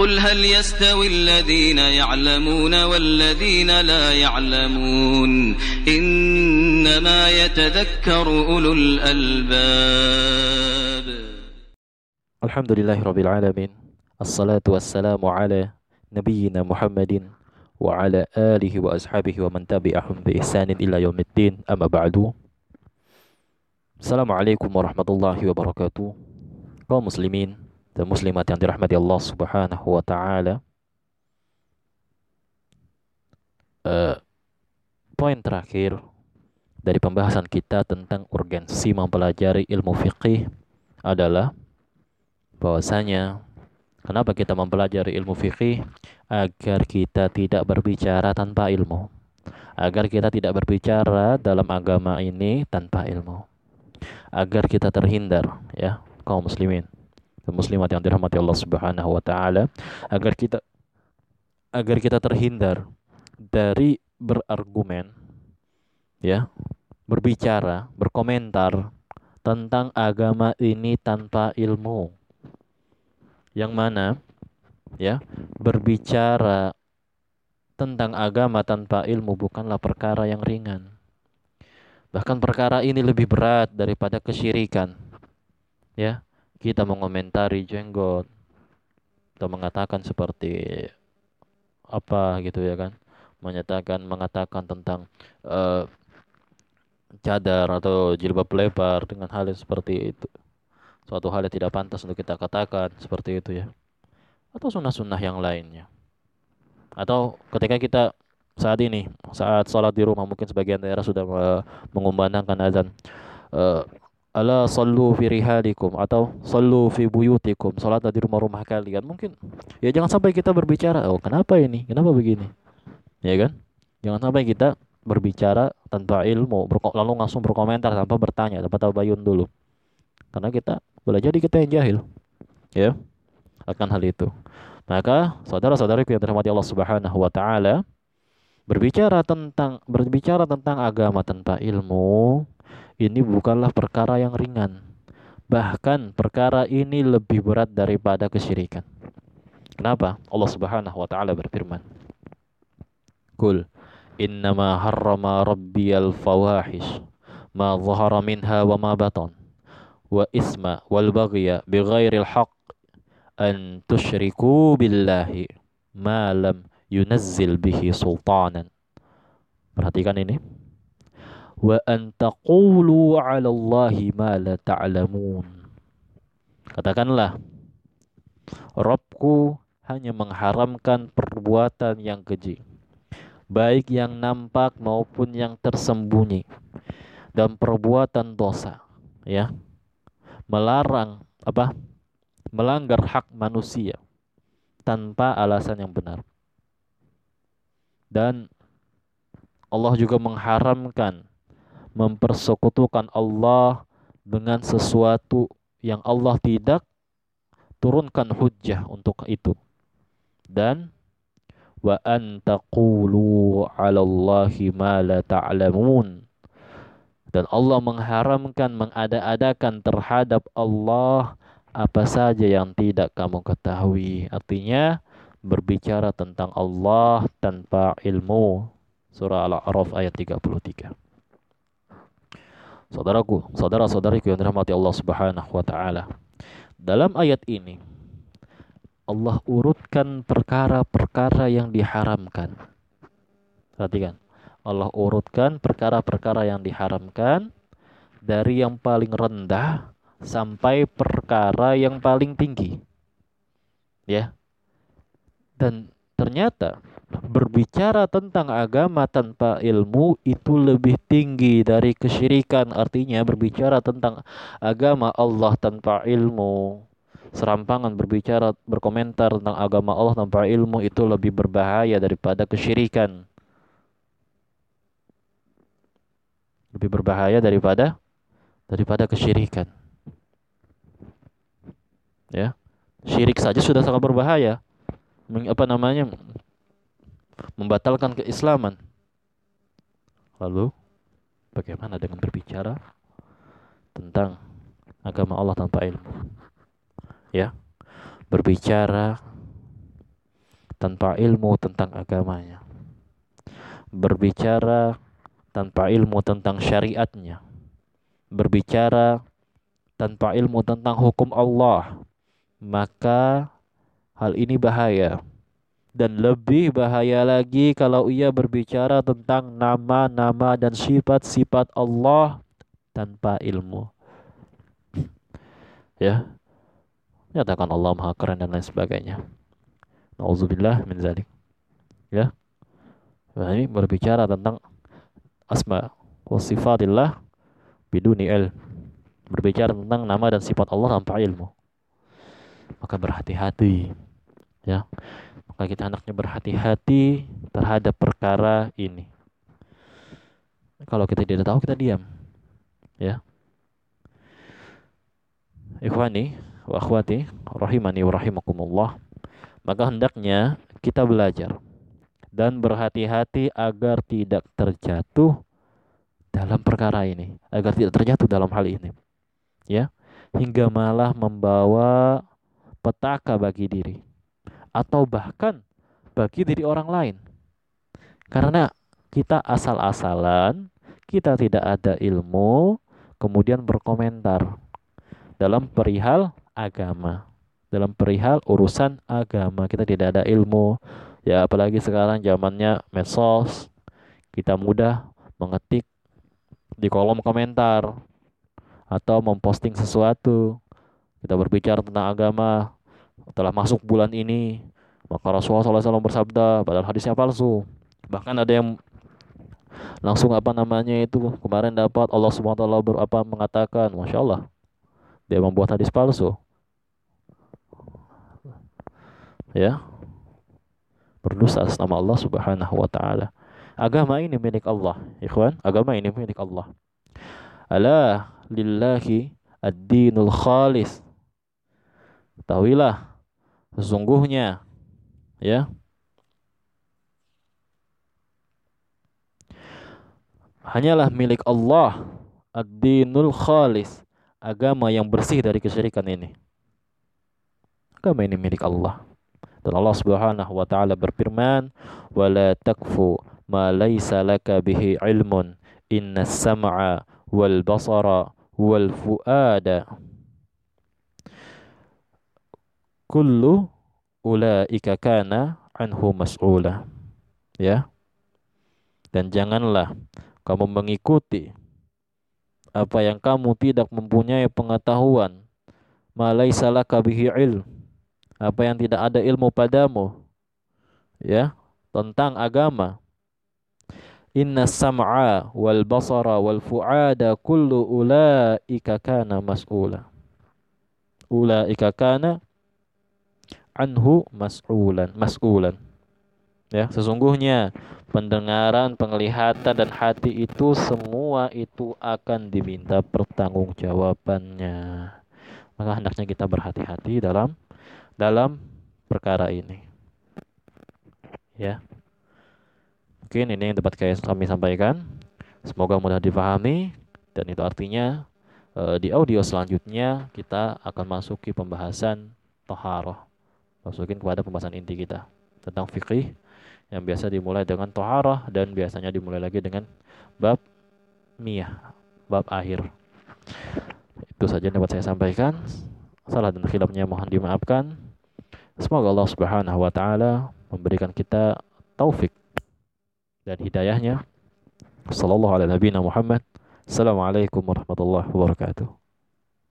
قل هل يستوي الذين يعلمون والذين لا يعلمون إنما يتذكر أولو الألباب. الحمد لله رب العالمين الصلاة والسلام على نبينا محمد وعلى آله وأصحابه ومن تبعهم بإحسان إلى يوم الدين. أما بعد Assalamualaikum warahmatullahi wabarakatuh kaum muslimin dan muslimat yang dirahmati Allah Subhanahu wa taala. Uh, poin terakhir dari pembahasan kita tentang urgensi mempelajari ilmu fikih adalah bahwasanya kenapa kita mempelajari ilmu fikih agar kita tidak berbicara tanpa ilmu. Agar kita tidak berbicara dalam agama ini tanpa ilmu agar kita terhindar ya kaum muslimin dan muslimat yang dirahmati Allah Subhanahu wa taala agar kita agar kita terhindar dari berargumen ya berbicara berkomentar tentang agama ini tanpa ilmu yang mana ya berbicara tentang agama tanpa ilmu bukanlah perkara yang ringan Bahkan perkara ini lebih berat daripada kesyirikan. Ya, kita mengomentari jenggot atau mengatakan seperti apa gitu ya kan, menyatakan mengatakan tentang uh, cadar atau jilbab lebar dengan hal yang seperti itu. Suatu hal yang tidak pantas untuk kita katakan seperti itu ya. Atau sunnah-sunnah yang lainnya. Atau ketika kita saat ini saat sholat di rumah mungkin sebagian daerah sudah mengumandangkan azan uh, ala sallu fi rihalikum atau sallu fi buyutikum. Salat di rumah-rumah kalian. Mungkin ya jangan sampai kita berbicara oh kenapa ini? Kenapa begini? Ya kan? Jangan sampai kita berbicara tanpa ilmu lalu langsung berkomentar tanpa bertanya tanpa tabayun dulu? Karena kita boleh jadi kita yang jahil. Ya akan hal itu. Maka saudara-saudariku yang dirahmati Allah Subhanahu wa taala Berbicara tentang berbicara tentang agama tanpa ilmu ini bukanlah perkara yang ringan. Bahkan perkara ini lebih berat daripada kesyirikan. Kenapa? Allah Subhanahu wa taala berfirman. Kul innama harrama rabbiyal fawahish ma dhahara minha wa ma batan wa isma wal baghya bighairil haqq an tusyriku billahi ma lam yunazzil bihi sultanan. Perhatikan ini. Wa an taqulu 'ala Allahi ma la ta'lamun. Katakanlah, Robku hanya mengharamkan perbuatan yang keji, baik yang nampak maupun yang tersembunyi, dan perbuatan dosa, ya, melarang apa, melanggar hak manusia tanpa alasan yang benar. Dan Allah juga mengharamkan mempersekutukan Allah dengan sesuatu yang Allah tidak turunkan hujjah untuk itu. Dan wa an taqulu 'ala Allahi ma la ta'lamun. Dan Allah mengharamkan mengada-adakan terhadap Allah apa saja yang tidak kamu ketahui. Artinya berbicara tentang Allah tanpa ilmu. Surah Al-A'raf ayat 33. Saudaraku, saudara-saudariku yang dirahmati Allah Subhanahu wa taala. Dalam ayat ini Allah urutkan perkara-perkara yang diharamkan. Perhatikan. Allah urutkan perkara-perkara yang diharamkan dari yang paling rendah sampai perkara yang paling tinggi. Ya. Dan ternyata berbicara tentang agama tanpa ilmu itu lebih tinggi dari kesyirikan. Artinya berbicara tentang agama Allah tanpa ilmu. Serampangan berbicara berkomentar tentang agama Allah tanpa ilmu itu lebih berbahaya daripada kesyirikan. Lebih berbahaya daripada daripada kesyirikan. Ya. Syirik saja sudah sangat berbahaya apa namanya membatalkan keislaman. Lalu bagaimana dengan berbicara tentang agama Allah tanpa ilmu? Ya. Berbicara tanpa ilmu tentang agamanya. Berbicara tanpa ilmu tentang syariatnya. Berbicara tanpa ilmu tentang hukum Allah. Maka hal ini bahaya. Dan lebih bahaya lagi kalau ia berbicara tentang nama-nama dan sifat-sifat Allah tanpa ilmu. Ya. Nyatakan Allah Maha Keren dan lain sebagainya. Nauzubillah min zalik. Ya. Nah, ini berbicara tentang asma wa sifatillah biduni il. Berbicara tentang nama dan sifat Allah tanpa ilmu. Maka berhati-hati. Ya. Maka kita anaknya berhati-hati terhadap perkara ini. Kalau kita tidak tahu kita diam. Ya. Ikhwani wa akhwati rahimani wa rahimakumullah maka hendaknya kita belajar dan berhati-hati agar tidak terjatuh dalam perkara ini, agar tidak terjatuh dalam hal ini. Ya, hingga malah membawa petaka bagi diri atau bahkan bagi diri orang lain. Karena kita asal-asalan, kita tidak ada ilmu, kemudian berkomentar dalam perihal agama dalam perihal urusan agama. Kita tidak ada ilmu. Ya apalagi sekarang zamannya medsos. Kita mudah mengetik di kolom komentar atau memposting sesuatu. Kita berbicara tentang agama. Telah masuk bulan ini, maka Rasulullah SAW bersabda, padahal hadisnya palsu. Bahkan ada yang langsung apa namanya itu kemarin dapat Allah taala berapa mengatakan, Masya Allah, dia membuat hadis palsu ya berdosa atas nama Allah Subhanahu wa taala. Agama ini milik Allah, ikhwan. Agama ini milik Allah. Ala lillahi ad-dinul khalis. Tahuilah sesungguhnya ya hanyalah milik Allah ad-dinul khalis, agama yang bersih dari kesyirikan ini. Agama ini milik Allah. Dan Allah Subhanahu wa taala berfirman, "Wala takfu ma laisa laka bihi ilmun. Inna sam'a wal basara wal fuada kullu ulaika kana anhu mas'ula." Ya. Dan janganlah kamu mengikuti apa yang kamu tidak mempunyai pengetahuan malaisa laka bihi ilm apa yang tidak ada ilmu padamu ya tentang agama inna sam'a wal basara wal fuada kullu ulaika kana mas'ula ulaika kana anhu mas'ulan mas'ulan ya sesungguhnya pendengaran penglihatan dan hati itu semua itu akan diminta pertanggungjawabannya maka hendaknya kita berhati-hati dalam dalam perkara ini. Ya. Mungkin ini yang dapat kami sampaikan. Semoga mudah dipahami dan itu artinya eh, di audio selanjutnya kita akan masuki pembahasan toharoh. Masukin kepada pembahasan inti kita tentang fikih yang biasa dimulai dengan toharoh dan biasanya dimulai lagi dengan bab miyah, bab akhir. Itu saja yang dapat saya sampaikan. Salah dan khilafnya mohon dimaafkan. Semoga Allah Subhanahu wa taala memberikan kita taufik dan hidayahnya. Sallallahu alaihi Muhammad. Assalamualaikum warahmatullahi wabarakatuh.